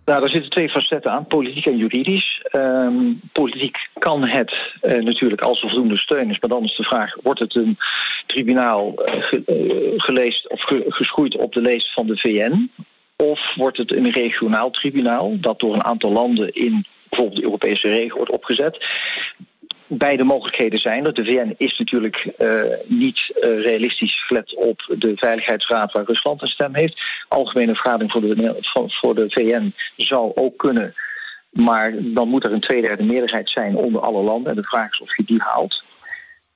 Nou, daar zitten twee facetten aan, politiek en juridisch. Um, politiek kan het uh, natuurlijk als er voldoende steun is, maar dan is de vraag: wordt het een tribunaal uh, ge, uh, geleest of ge, geschoeid op de leest van de VN? Of wordt het een regionaal tribunaal dat door een aantal landen in bijvoorbeeld de Europese regio wordt opgezet? Beide mogelijkheden zijn er. De VN is natuurlijk uh, niet uh, realistisch gelet op de Veiligheidsraad waar Rusland een stem heeft. Algemene vergadering voor de, voor de VN zou ook kunnen. Maar dan moet er een tweederde meerderheid zijn onder alle landen. En de vraag is of je die haalt.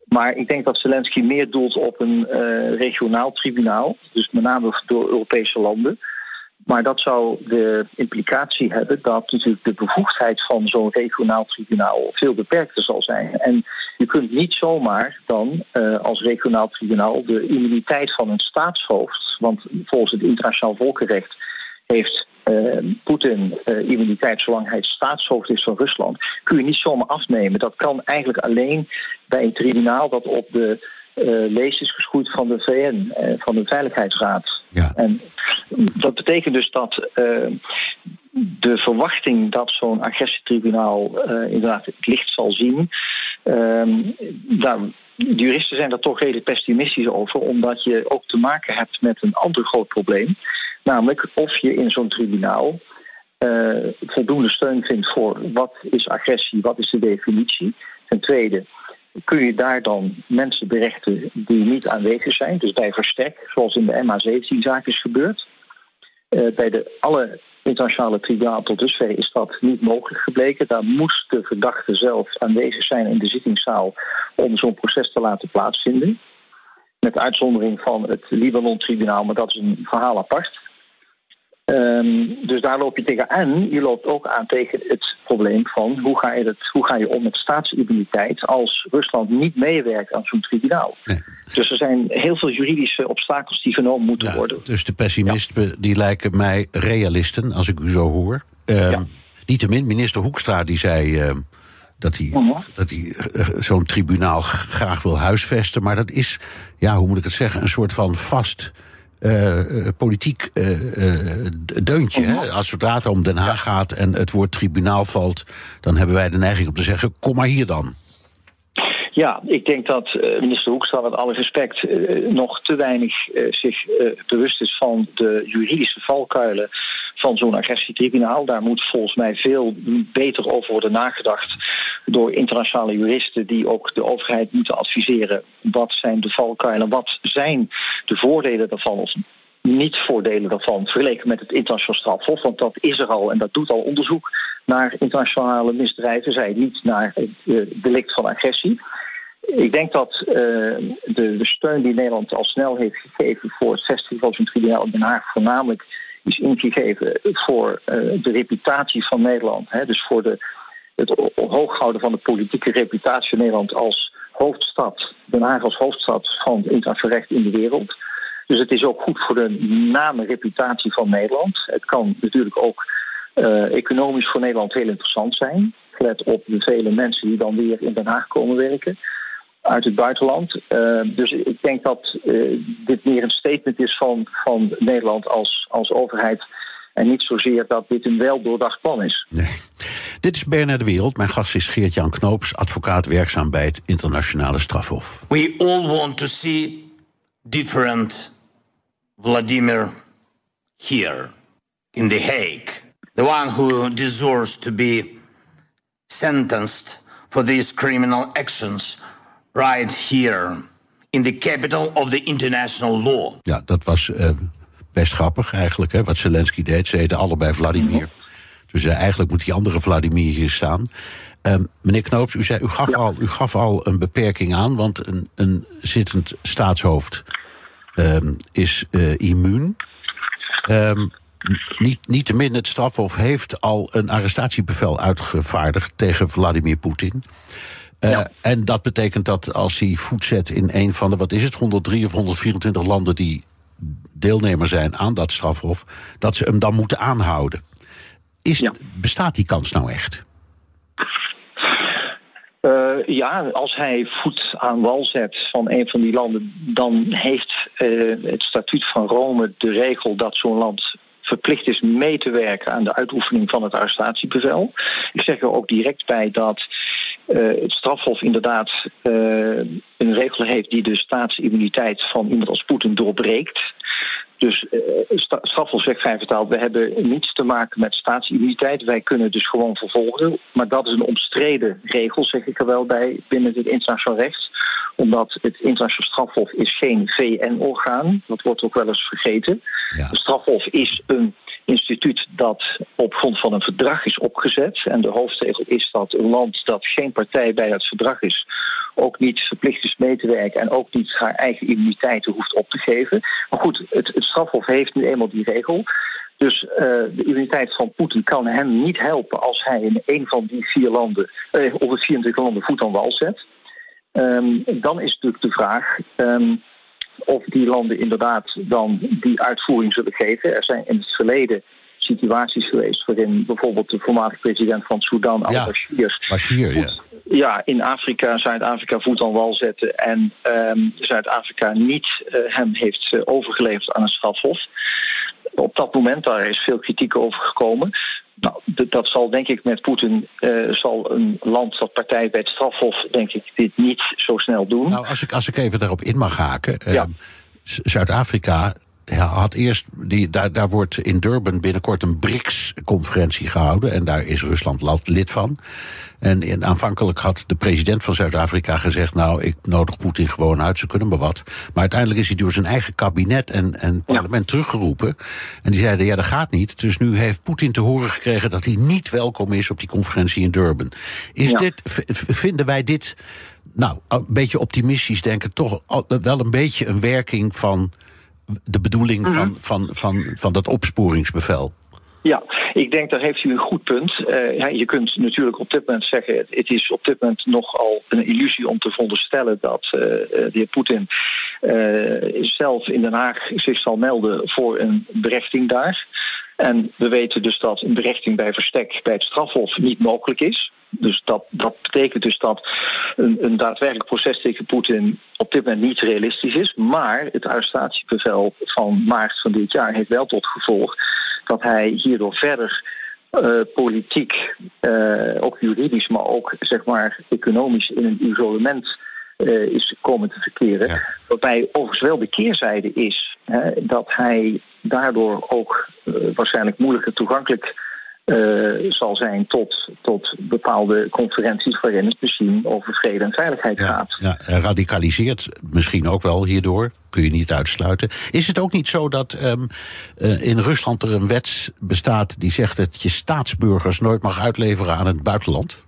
Maar ik denk dat Zelensky meer doelt op een uh, regionaal tribunaal. Dus met name door Europese landen. Maar dat zou de implicatie hebben dat natuurlijk de bevoegdheid van zo'n regionaal tribunaal veel beperkter zal zijn. En Je kunt niet zomaar dan uh, als regionaal tribunaal de immuniteit van een staatshoofd, want volgens het internationaal volkenrecht heeft uh, Poetin uh, immuniteit zolang hij staatshoofd is van Rusland, kun je niet zomaar afnemen. Dat kan eigenlijk alleen bij een tribunaal dat op de uh, leest is geschoeid van de VN, van de Veiligheidsraad. Ja. En dat betekent dus dat de verwachting dat zo'n agressietribunaal inderdaad het licht zal zien, ehm, daar, de juristen zijn daar toch redelijk pessimistisch over, omdat je ook te maken hebt met een ander groot probleem. Namelijk of je in zo'n tribunaal uh, voldoende steun vindt voor wat is agressie, wat is de definitie. Ten tweede, kun je daar dan mensen berechten die niet aanwezig zijn, dus bij verstek, zoals in de MH17-zaak is gebeurd. Uh, bij de alle internationale tribunalen tot dusver is dat niet mogelijk gebleken. Daar moest de verdachte zelf aanwezig zijn in de zittingszaal om zo'n proces te laten plaatsvinden. Met uitzondering van het Libanon-tribunaal, maar dat is een verhaal apart. Um, dus daar loop je tegen. En je loopt ook aan tegen het probleem van hoe ga je, het, hoe ga je om met staatsimmuniteit als Rusland niet meewerkt aan zo'n tribunaal. Nee. Dus er zijn heel veel juridische obstakels die genomen moeten ja, worden. Dus de pessimisten ja. die lijken mij realisten, als ik u zo hoor. Um, ja. Niettemin, minister Hoekstra die zei. Uh, dat hij, -huh. dat hij uh, zo'n tribunaal graag wil huisvesten. Maar dat is, ja, hoe moet ik het zeggen, een soort van vast uh, politiek uh, deuntje. Als het om Den Haag gaat en het woord tribunaal valt, dan hebben wij de neiging om te zeggen: kom maar hier dan. Ja, ik denk dat minister Hoekstra, met alle respect, nog te weinig zich bewust is van de juridische valkuilen van zo'n agressietribunaal. Daar moet volgens mij veel beter over worden nagedacht door internationale juristen die ook de overheid moeten adviseren. Wat zijn de valkuilen? Wat zijn de voordelen daarvan? Of niet voordelen daarvan vergeleken met het internationaal strafhof, want dat is er al en dat doet al onderzoek naar internationale misdrijven, zij niet naar het uh, delict van agressie. Ik denk dat de, de, steun die Nederland al snel heeft gegeven voor het vestigen van zo'n tribunaal in Den Haag voornamelijk is ingegeven voor uh, de reputatie van Nederland. Hè, dus voor de, het hooghouden van de politieke reputatie van Nederland als hoofdstad, Den Haag als hoofdstad van het internationaal recht in de wereld. Dus het is ook goed voor de naam en reputatie van Nederland. Het kan natuurlijk ook uh, economisch voor Nederland heel interessant zijn. Gelet op de vele mensen die dan weer in Den Haag komen werken uit het buitenland. Uh, dus ik denk dat uh, dit meer een statement is van, van Nederland als, als overheid. En niet zozeer dat dit een wel doordacht plan is. Nee. Dit is BNR De Wereld. Mijn gast is Geert-Jan Knoops, advocaat werkzaam bij het Internationale Strafhof. We all want to see different Vladimir here in The Hague. The one who deserves to be sentenced for these criminal actions right here in the capital of the international law. Ja, dat was uh, best grappig eigenlijk, hè, wat Zelensky deed. Ze heten allebei Vladimir. Mm -hmm. Dus uh, eigenlijk moet die andere Vladimir hier staan. Uh, meneer Knoops, u, zei, u, gaf ja. al, u gaf al een beperking aan, want een, een zittend staatshoofd um, is uh, immuun. Um, niet, niet te min, het strafhof heeft al een arrestatiebevel uitgevaardigd tegen Vladimir Poetin. Uh, ja. En dat betekent dat als hij voet zet in een van de, wat is het, 103 of 124 landen die deelnemer zijn aan dat strafhof, dat ze hem dan moeten aanhouden. Is, ja. Bestaat die kans nou echt? Uh, ja, als hij voet aan wal zet van een van die landen, dan heeft uh, het statuut van Rome de regel dat zo'n land verplicht is mee te werken aan de uitoefening van het arrestatiebevel. Ik zeg er ook direct bij dat uh, het strafhof inderdaad uh, een regel heeft die de staatsimmuniteit van iemand als Poetin doorbreekt. Dus uh, strafhof zegt vrij vertaald, we hebben niets te maken met staatsimmuniteit. Wij kunnen dus gewoon vervolgen. Maar dat is een omstreden regel, zeg ik er wel bij, binnen het internationaal recht. Omdat het internationaal strafhof is geen VN-orgaan. Dat wordt ook wel eens vergeten. Ja. Het strafhof is een instituut dat op grond van een verdrag is opgezet. En de hoofdregel is dat een land dat geen partij bij het verdrag is, ook niet verplicht is mee te werken en ook niet haar eigen immuniteiten hoeft op te geven. Maar goed, het, het strafhof heeft nu eenmaal die regel. Dus uh, de immuniteit van Poetin kan hem niet helpen als hij in een van die vier landen, uh, of het 24 landen voet aan wal zet. ehm, dan is natuurlijk de vraag. Ehm, of die landen inderdaad dan die uitvoering zullen geven. Er zijn in het verleden situaties geweest waarin bijvoorbeeld de voormalige president van Sudan, al-Bashir, Bashir, ja. ja, in Afrika, Zuid-Afrika voet aan wal zette en ehm, Zuid-Afrika niet eh, hem heeft eh, overgeleverd aan een strafhof. Op dat moment, daar is veel kritiek over gekomen. Nou, dat zal denk ik met Poetin, eh, zal een land dat partij bij het strafhof, denk ik, dit niet zo snel doen. Nou, als ik, als ik even daarop in mag haken. eh, Ja. Zuid-Afrika ja, had eerst. Die, daar, daar wordt in Durban binnenkort een BRICS-conferentie gehouden. En daar is Rusland lid- van. En in, aanvankelijk had de president van Zuid-Afrika gezegd. Nou, ik nodig Poetin gewoon uit, ze kunnen me wat. Maar uiteindelijk is hij door zijn eigen kabinet en, en parlement teruggeroepen. En die zeiden: ja, dat gaat niet. Dus nu heeft Poetin te horen gekregen dat hij niet welkom is op die conferentie in Durban. Is Ja. dit, vinden wij dit nou, een beetje optimistisch denken, toch wel een beetje een werking van de bedoeling van, van, van, van dat opsporingsbevel. Ja, ik denk daar heeft u een goed punt. Ja, je kunt natuurlijk op dit moment zeggen: het, het is op dit moment nogal een illusie om te veronderstellen dat eh, eh, de heer Poetin zelf in Den Haag zich zal melden voor een berechting daar. En we weten dus dat een berechting bij verstek bij het strafhof niet mogelijk is. Dus dat, dat betekent dus dat een, een daadwerkelijk proces tegen Poetin op dit moment niet realistisch is. Maar het arrestatiebevel van maart van dit jaar heeft wel tot gevolg dat hij hierdoor verder eh, politiek, eh, ook juridisch, maar ook zeg maar economisch in een isolement eh, is komen te verkeren. Ja. Waarbij overigens wel de keerzijde is hè, dat hij daardoor ook waarschijnlijk moeilijker toegankelijk eh, zal zijn tot, tot bepaalde conferenties waarin het misschien over vrede en veiligheid Ja, gaat. ja, radicaliseert misschien ook wel hierdoor, kun je niet uitsluiten. Is het ook niet zo dat ehm, eh, in Rusland er een wet bestaat die zegt dat je staatsburgers nooit mag uitleveren aan het buitenland?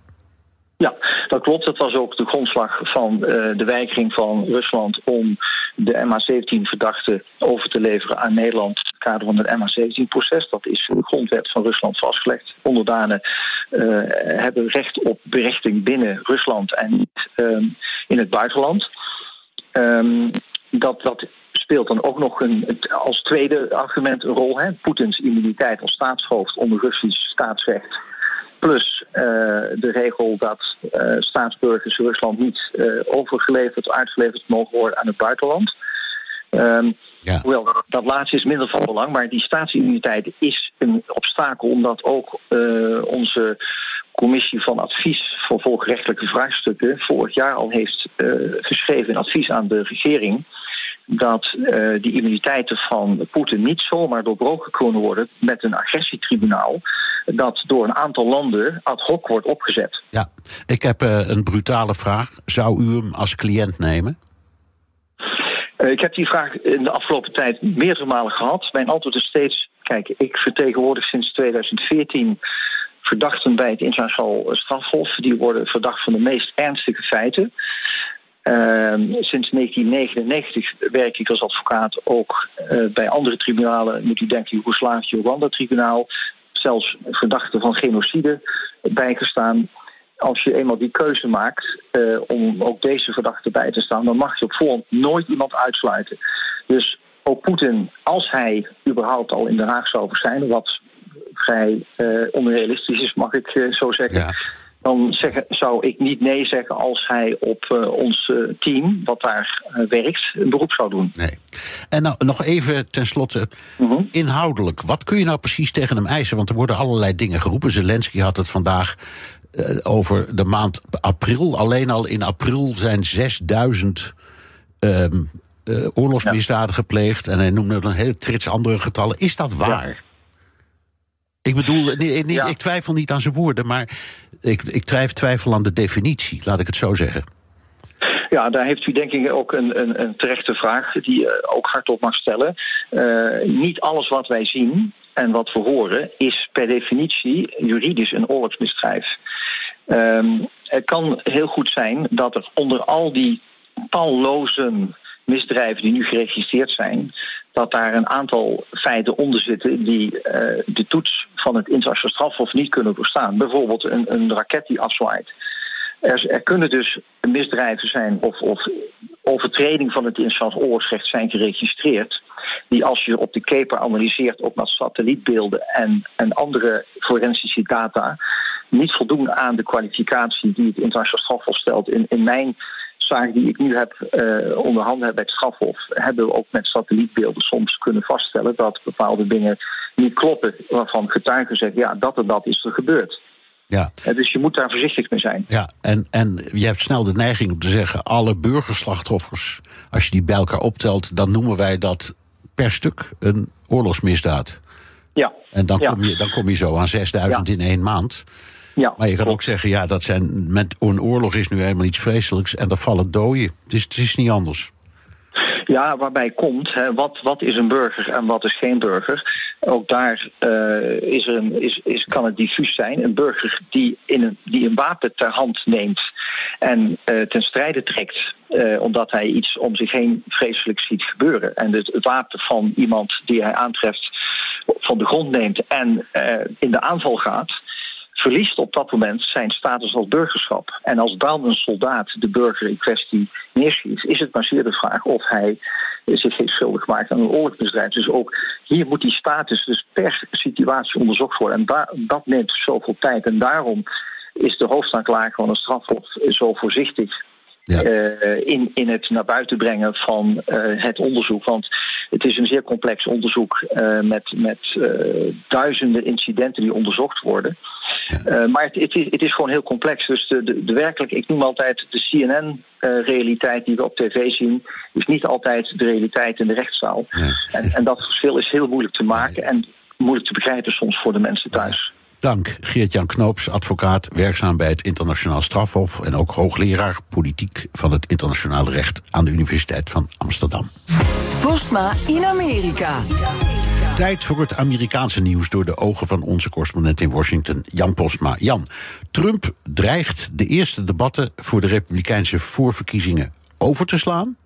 Ja, dat klopt. Dat was ook de grondslag van eh, de weigering van Rusland om de MH17-verdachten over te leveren aan Nederland in het kader van het MH17-proces. Dat is de grondwet van Rusland vastgelegd. Onderdanen eh, hebben recht op berechting binnen Rusland en niet ehm, in het buitenland. Ehm, dat, dat speelt dan ook nog een, als tweede argument een rol. Hè? Poetins immuniteit als staatshoofd onder Russisch staatsrecht. Plus eh, de regel dat eh, staatsburgers Rusland niet eh, overgeleverd, uitgeleverd mogen worden aan het buitenland. Ehm, Ja. Hoewel, dat laatste is minder van belang, maar die staatsimmuniteit is een obstakel, omdat ook onze commissie van advies voor volkrechtelijke vraagstukken vorig jaar al heeft geschreven in advies aan de regering dat eh, die immuniteiten van Poetin niet zomaar doorbroken kunnen worden met een agressietribunaal dat door een aantal landen ad hoc wordt opgezet. Ja, ik heb eh, een brutale vraag. Zou u hem als cliënt nemen? Eh, ik heb die vraag in de afgelopen tijd meerdere malen gehad. Mijn antwoord is steeds: kijk, ik vertegenwoordig sinds 2014 verdachten bij het internationaal strafhof. Die worden verdacht van de meest ernstige feiten. Ehm, sinds 1999 werk ik als advocaat ook eh, bij andere tribunalen. Moet u denken, Joegoslavië-Rwanda-tribunaal. Zelfs verdachten van genocide bijgestaan. Als je eenmaal die keuze maakt eh, om ook deze verdachten bij te staan, dan mag je op voorhand nooit iemand uitsluiten. Dus ook Poetin, als hij überhaupt al in Den Haag zou verschijnen, wat vrij eh, onrealistisch is, mag ik zo zeggen. Dan zeggen, zou ik niet nee zeggen als hij op eh, ons eh, team, wat daar eh, werkt, een beroep zou doen. Nee. En nou, nog even tenslotte, Mhm. inhoudelijk. Wat kun je nou precies tegen hem eisen? Want er worden allerlei dingen geroepen. Zelensky had het vandaag over de maand april. Alleen al in april zijn 6000 ehm, eh, oorlogsmisdaden gepleegd. En hij noemde een hele trits andere getallen. Is dat waar? Ik bedoel, nee, nee, Ja. ik twijfel niet aan zijn woorden, maar ik, ik twijf- twijfel aan de definitie, laat ik het zo zeggen. Ja, daar heeft u denk ik ook een, een, een terechte vraag die je ook hardop mag stellen. Eh, niet alles wat wij zien en wat we horen is per definitie juridisch een oorlogsmisdrijf. Ehm, het kan heel goed zijn dat er onder al die talloze misdrijven die nu geregistreerd zijn, dat daar een aantal feiten onder zitten die eh, de toets van het internationaal strafhof niet kunnen doorstaan. Bijvoorbeeld een, een raket die afzwaait. Er, er kunnen dus misdrijven zijn of, of overtreding van het internationaal oorlogsrecht zijn geregistreerd. Die als je op de keper analyseert, ook met satellietbeelden en, en andere forensische data, niet voldoen aan de kwalificatie die het internationaal strafhof stelt. In, in mijn zaak die ik nu heb uh, onder handen heb bij het strafhof, hebben we ook met satellietbeelden soms kunnen vaststellen dat bepaalde dingen niet kloppen, waarvan getuigen zeggen, ja, dat en dat is er gebeurd. Ja. Dus je moet daar voorzichtig mee zijn. Ja, en, en je hebt snel de neiging om te zeggen: alle burgerslachtoffers, als je die bij elkaar optelt, dan noemen wij dat per stuk een oorlogsmisdaad. Ja. En dan, ja. Kom, je, dan kom je zo aan 6000 Ja. in één maand. Ja, Maar je kan ook zeggen: ja, dat zijn, met, een oorlog is nu helemaal iets vreselijks en daar vallen doden. Het is, het is niet anders. Ja, waarbij komt, hè, wat, wat is een burger en wat is geen burger? Ook daar eh, is er een, is, is, kan het diffuus zijn. Een burger die, in een, die een wapen ter hand neemt en eh, ten strijde trekt, eh, omdat hij iets om zich heen vreselijk ziet gebeuren. En het, het wapen van iemand die hij aantreft van de grond neemt en in de aanval gaat verliest op dat moment zijn status als burgerschap. En als dan een soldaat de burger in kwestie neerschiet, is het maar zeer de vraag of hij zich heeft schuldig gemaakt aan een oorlogsmisdrijf. Dus ook hier moet die status dus per situatie onderzocht worden. En daar, dat neemt zoveel tijd. En daarom is de hoofdaanklager van een strafhof zo voorzichtig Ja. eh, in, in het naar buiten brengen van eh, het onderzoek. Want het is een zeer complex onderzoek eh, met, met duizenden incidenten die onderzocht worden. Eh, maar het, het, is, het is gewoon heel complex. Dus de, de, de werkelijk, ik noem altijd de CNN-realiteit die we op tv zien, is niet altijd de realiteit in de rechtszaal. Nee. En, en dat verschil is heel moeilijk te maken en moeilijk te begrijpen soms voor de mensen thuis. Dank Geert-Jan Knoops, advocaat, werkzaam bij het Internationaal Strafhof en ook hoogleraar politiek van het internationale recht aan de Universiteit van Amsterdam. Postma in Amerika. Tijd voor het Amerikaanse nieuws door de ogen van onze correspondent in Washington, Jan Postma. Jan, Trump dreigt de eerste debatten voor de Republikeinse voorverkiezingen over te slaan.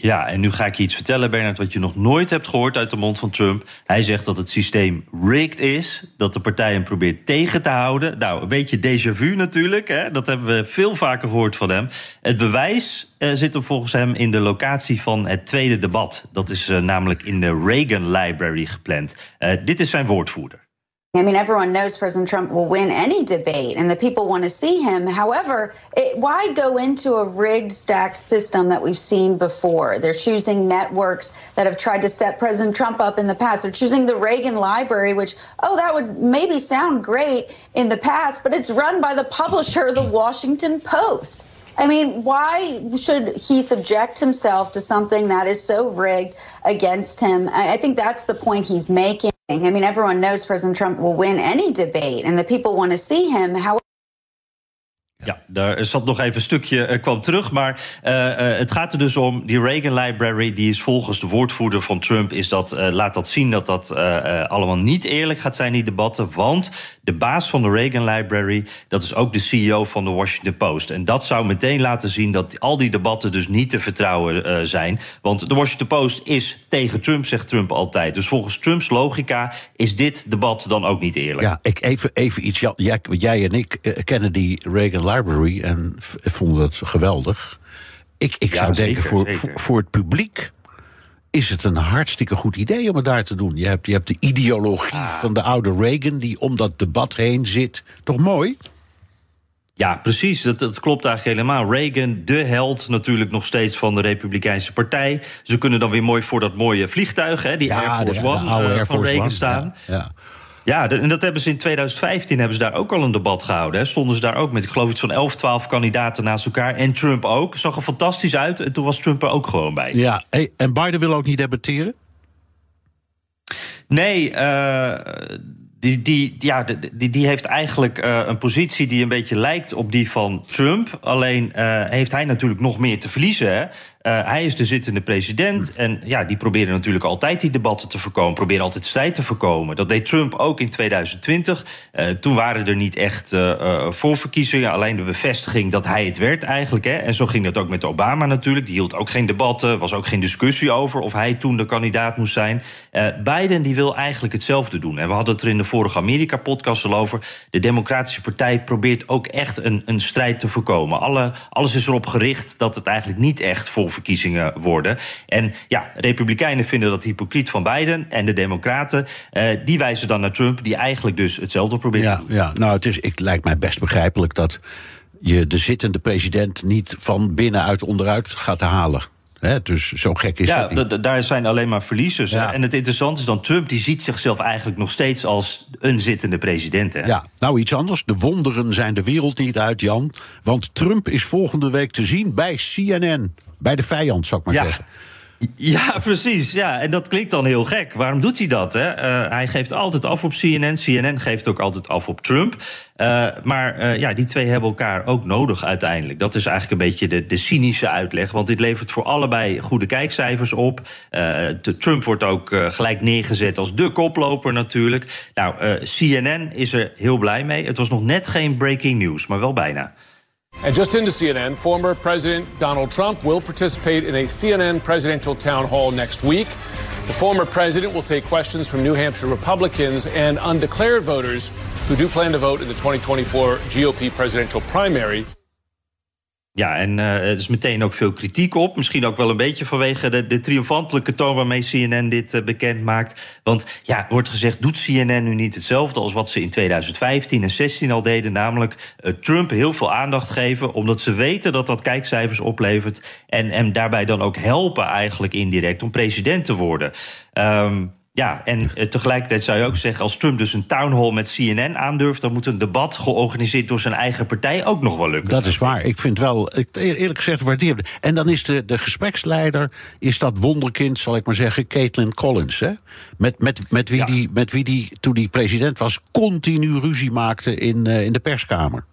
Ja, en nu ga ik je iets vertellen, Bernard, wat je nog nooit hebt gehoord uit de mond van Trump. Hij zegt dat het systeem rigged is, dat de partij hem probeert tegen te houden. Nou, een beetje déjà vu natuurlijk, hè? dat hebben we veel vaker gehoord van hem. Het bewijs eh, zit hem volgens hem in de locatie van het tweede debat. Dat is eh, namelijk in de Reagan Library gepland. Eh, dit is zijn woordvoerder. I mean, everyone knows President Trump will win any debate and the people want to see him. However, it, why go into a rigged, stacked system that we've seen before? They're choosing networks that have tried to set President Trump up in the past. They're choosing the Reagan Library, which, oh, that would maybe sound great in the past, but it's run by the publisher, the Washington Post. I mean, why should he subject himself to something that is so rigged against him? I, I think that's the point he's making. I mean, everyone knows President Trump will win any debate and the people want to see him. However, Ja, daar zat nog even een stukje, eh, kwam terug. Maar eh, eh, het gaat er dus om, die Reagan Library... die is volgens de woordvoerder van Trump... Is dat, laat dat zien dat dat allemaal niet eerlijk gaat zijn, die debatten. Want de baas van de Reagan Library... dat is ook de CEO van de Washington Post. En dat zou meteen laten zien dat al die debatten... dus niet te vertrouwen zijn. Want de Washington Post is tegen Trump, zegt Trump altijd. Dus volgens Trumps logica is dit debat dan ook niet eerlijk. Ja, ik even, even iets. Jij, jij en ik kennen die Reagan Library en vonden het geweldig. Ik, ik Ja, zou denken, voor, zeker. voor, het publiek is het een hartstikke goed idee om het daar te doen. Je hebt, je hebt de ideologie Ah. van de oude Reagan die om dat debat heen zit. Toch mooi? Ja, precies. Dat, dat klopt eigenlijk helemaal. Reagan, de held natuurlijk nog steeds van de Republikeinse Partij. Ze kunnen dan weer mooi voor dat mooie vliegtuig, hè, die Air Force de, One, de oude eh, van Reagan One. staan. Ja, ja. Ja, en dat hebben ze in 2015 hebben ze daar ook al een debat gehouden. Hè. Stonden ze daar ook met, ik geloof iets van 11, 12 kandidaten naast elkaar. En Trump ook. Zag er fantastisch uit. En toen was Trump er ook gewoon bij. ja. Hey, en Biden wil ook niet debatteren? Nee, eh, die, die, ja, die, die heeft eigenlijk eh, een positie die een beetje lijkt op die van Trump. Alleen eh, heeft hij natuurlijk nog meer te verliezen. Hè? Uh, hij is de zittende president. En ja, die proberen natuurlijk altijd die debatten te voorkomen. Proberen altijd strijd te voorkomen. Dat deed Trump ook in 2020. Uh, toen waren er niet echt uh, voorverkiezingen. Alleen de bevestiging dat hij het werd eigenlijk. Hè. En zo ging dat ook met Obama natuurlijk. Die hield ook geen debatten. Was ook geen discussie over of hij toen de kandidaat moest zijn. Biden die wil eigenlijk hetzelfde doen. En we hadden het er in de vorige Amerika-podcast al over. De Democratische Partij probeert ook echt een, een strijd te voorkomen. Alle, alles is erop gericht dat het eigenlijk niet echt voor verkiezingen worden. En ja, Republikeinen vinden dat hypocriet van Biden. En de Democraten, uh, die wijzen dan naar Trump, die eigenlijk dus hetzelfde probeert ja, te doen. Ja, nou, het, is, het lijkt mij best begrijpelijk dat je de zittende president niet van binnenuit onderuit gaat halen. He, dus zo gek is ja, dat daar zijn alleen maar verliezers. Ja. En het interessante is dan, Trump die ziet zichzelf eigenlijk nog steeds als een zittende president. Hè? Ja, nou iets anders. De wonderen zijn de wereld niet uit, Jan. Want Trump is volgende week te zien bij CNN. Bij de vijand, zou ik maar ja. zeggen. Ja, precies. Ja, en dat klinkt dan heel gek. Waarom doet hij dat? Hè? Uh, hij geeft altijd af op CNN. CNN geeft ook altijd af op Trump. Uh, maar uh, ja, die twee hebben elkaar ook nodig uiteindelijk. Dat is eigenlijk een beetje de, de cynische uitleg. Want dit levert voor allebei goede kijkcijfers op. Trump wordt ook gelijk neergezet als de koploper natuurlijk. Nou, CNN is er heel blij mee. Het was nog net geen breaking news, maar wel bijna. And just into CNN, former President Donald Trump will participate in a CNN presidential town hall next week. The former president will take questions from New Hampshire Republicans and undeclared voters who do plan to vote in the 2024 GOP presidential primary. Ja, en uh, er is meteen ook veel kritiek op. Misschien ook wel een beetje vanwege de, de triomfantelijke toon waarmee CNN dit uh, bekend maakt. Want ja, wordt gezegd, doet CNN nu niet hetzelfde als wat ze in 2015 en 16 al deden? Namelijk uh, Trump heel veel aandacht geven, omdat ze weten dat dat kijkcijfers oplevert. En hem daarbij dan ook helpen eigenlijk indirect om president te worden. Um, ja, en uh, tegelijkertijd zou je ook zeggen... als Trump dus een townhall met CNN aandurft... dan moet een debat georganiseerd door zijn eigen partij ook nog wel lukken. Dat is waar. Ik vind wel, ik, eerlijk gezegd, waardeer En dan is de, de gespreksleider, is dat wonderkind, zal ik maar zeggen... Caitlin Collins, hè? Met, met, met, wie, ja. die, met wie die, toen die president was... continu ruzie maakte in, uh, in de perskamer.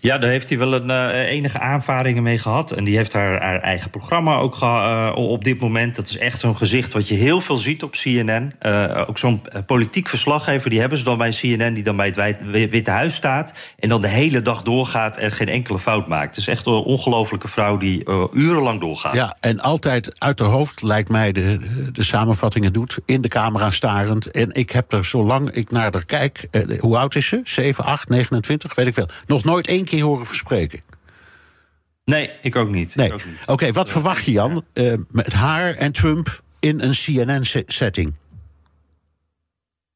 Ja, daar heeft hij wel een, uh, enige aanvaringen mee gehad. En die heeft haar, haar eigen programma ook uh, op dit moment. Dat is echt zo'n gezicht wat je heel veel ziet op CNN. Uh, ook zo'n politiek verslaggever, die hebben ze dan bij CNN... die dan bij het Witte Huis staat... en dan de hele dag doorgaat en geen enkele fout maakt. Het is echt een ongelofelijke vrouw die urenlang doorgaat. Ja, en altijd uit haar hoofd, lijkt mij, de, de, de samenvattingen doet. In de camera starend. En ik heb er, zolang ik naar haar kijk... hoe oud is ze? 7, 8, 29, weet ik veel. Nog nooit één keer horen verspreken. Nee, ik ook niet. Nee. Oké, okay, wat verwacht je, Jan, uh, met haar en Trump in een CNN-setting?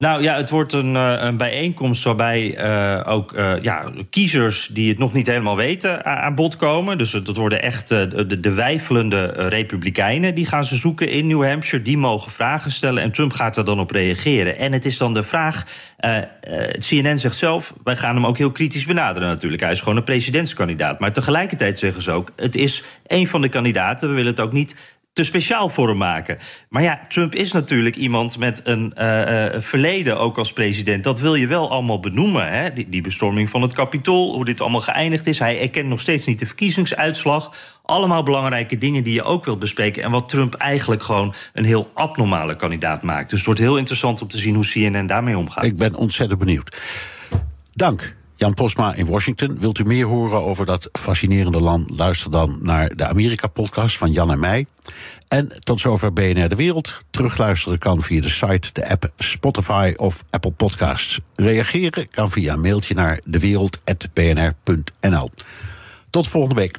Nou ja, het wordt een, een bijeenkomst waarbij uh, ook uh, ja, kiezers die het nog niet helemaal weten aan bod komen. Dus dat worden echt de, de wijfelende republikeinen. Die gaan ze zoeken in New Hampshire. Die mogen vragen stellen en Trump gaat er dan op reageren. En het is dan de vraag. CNN zegt zelf, wij gaan hem ook heel kritisch benaderen natuurlijk. Hij is gewoon een presidentskandidaat. Maar tegelijkertijd zeggen ze ook, het is een van de kandidaten. We willen het ook niet te speciaal voor hem maken. Maar ja, Trump is natuurlijk iemand met een uh, verleden ook als president. Dat wil je wel allemaal benoemen. Hè? Die, die bestorming van het kapitool, hoe dit allemaal geëindigd is. Hij erkent nog steeds niet de verkiezingsuitslag. Allemaal belangrijke dingen die je ook wilt bespreken. En wat Trump eigenlijk gewoon een heel abnormale kandidaat maakt. Dus het wordt heel interessant om te zien hoe CNN daarmee omgaat. Ik ben ontzettend benieuwd. Dank. Jan Posma in Washington. Wilt u meer horen over dat fascinerende land? Luister dan naar de Amerika-podcast van Jan en mij. En tot zover BNR De Wereld. Terugluisteren kan via de site, de app Spotify of Apple Podcasts. Reageren kan via een mailtje naar dewereld.bnr.nl. Tot volgende week.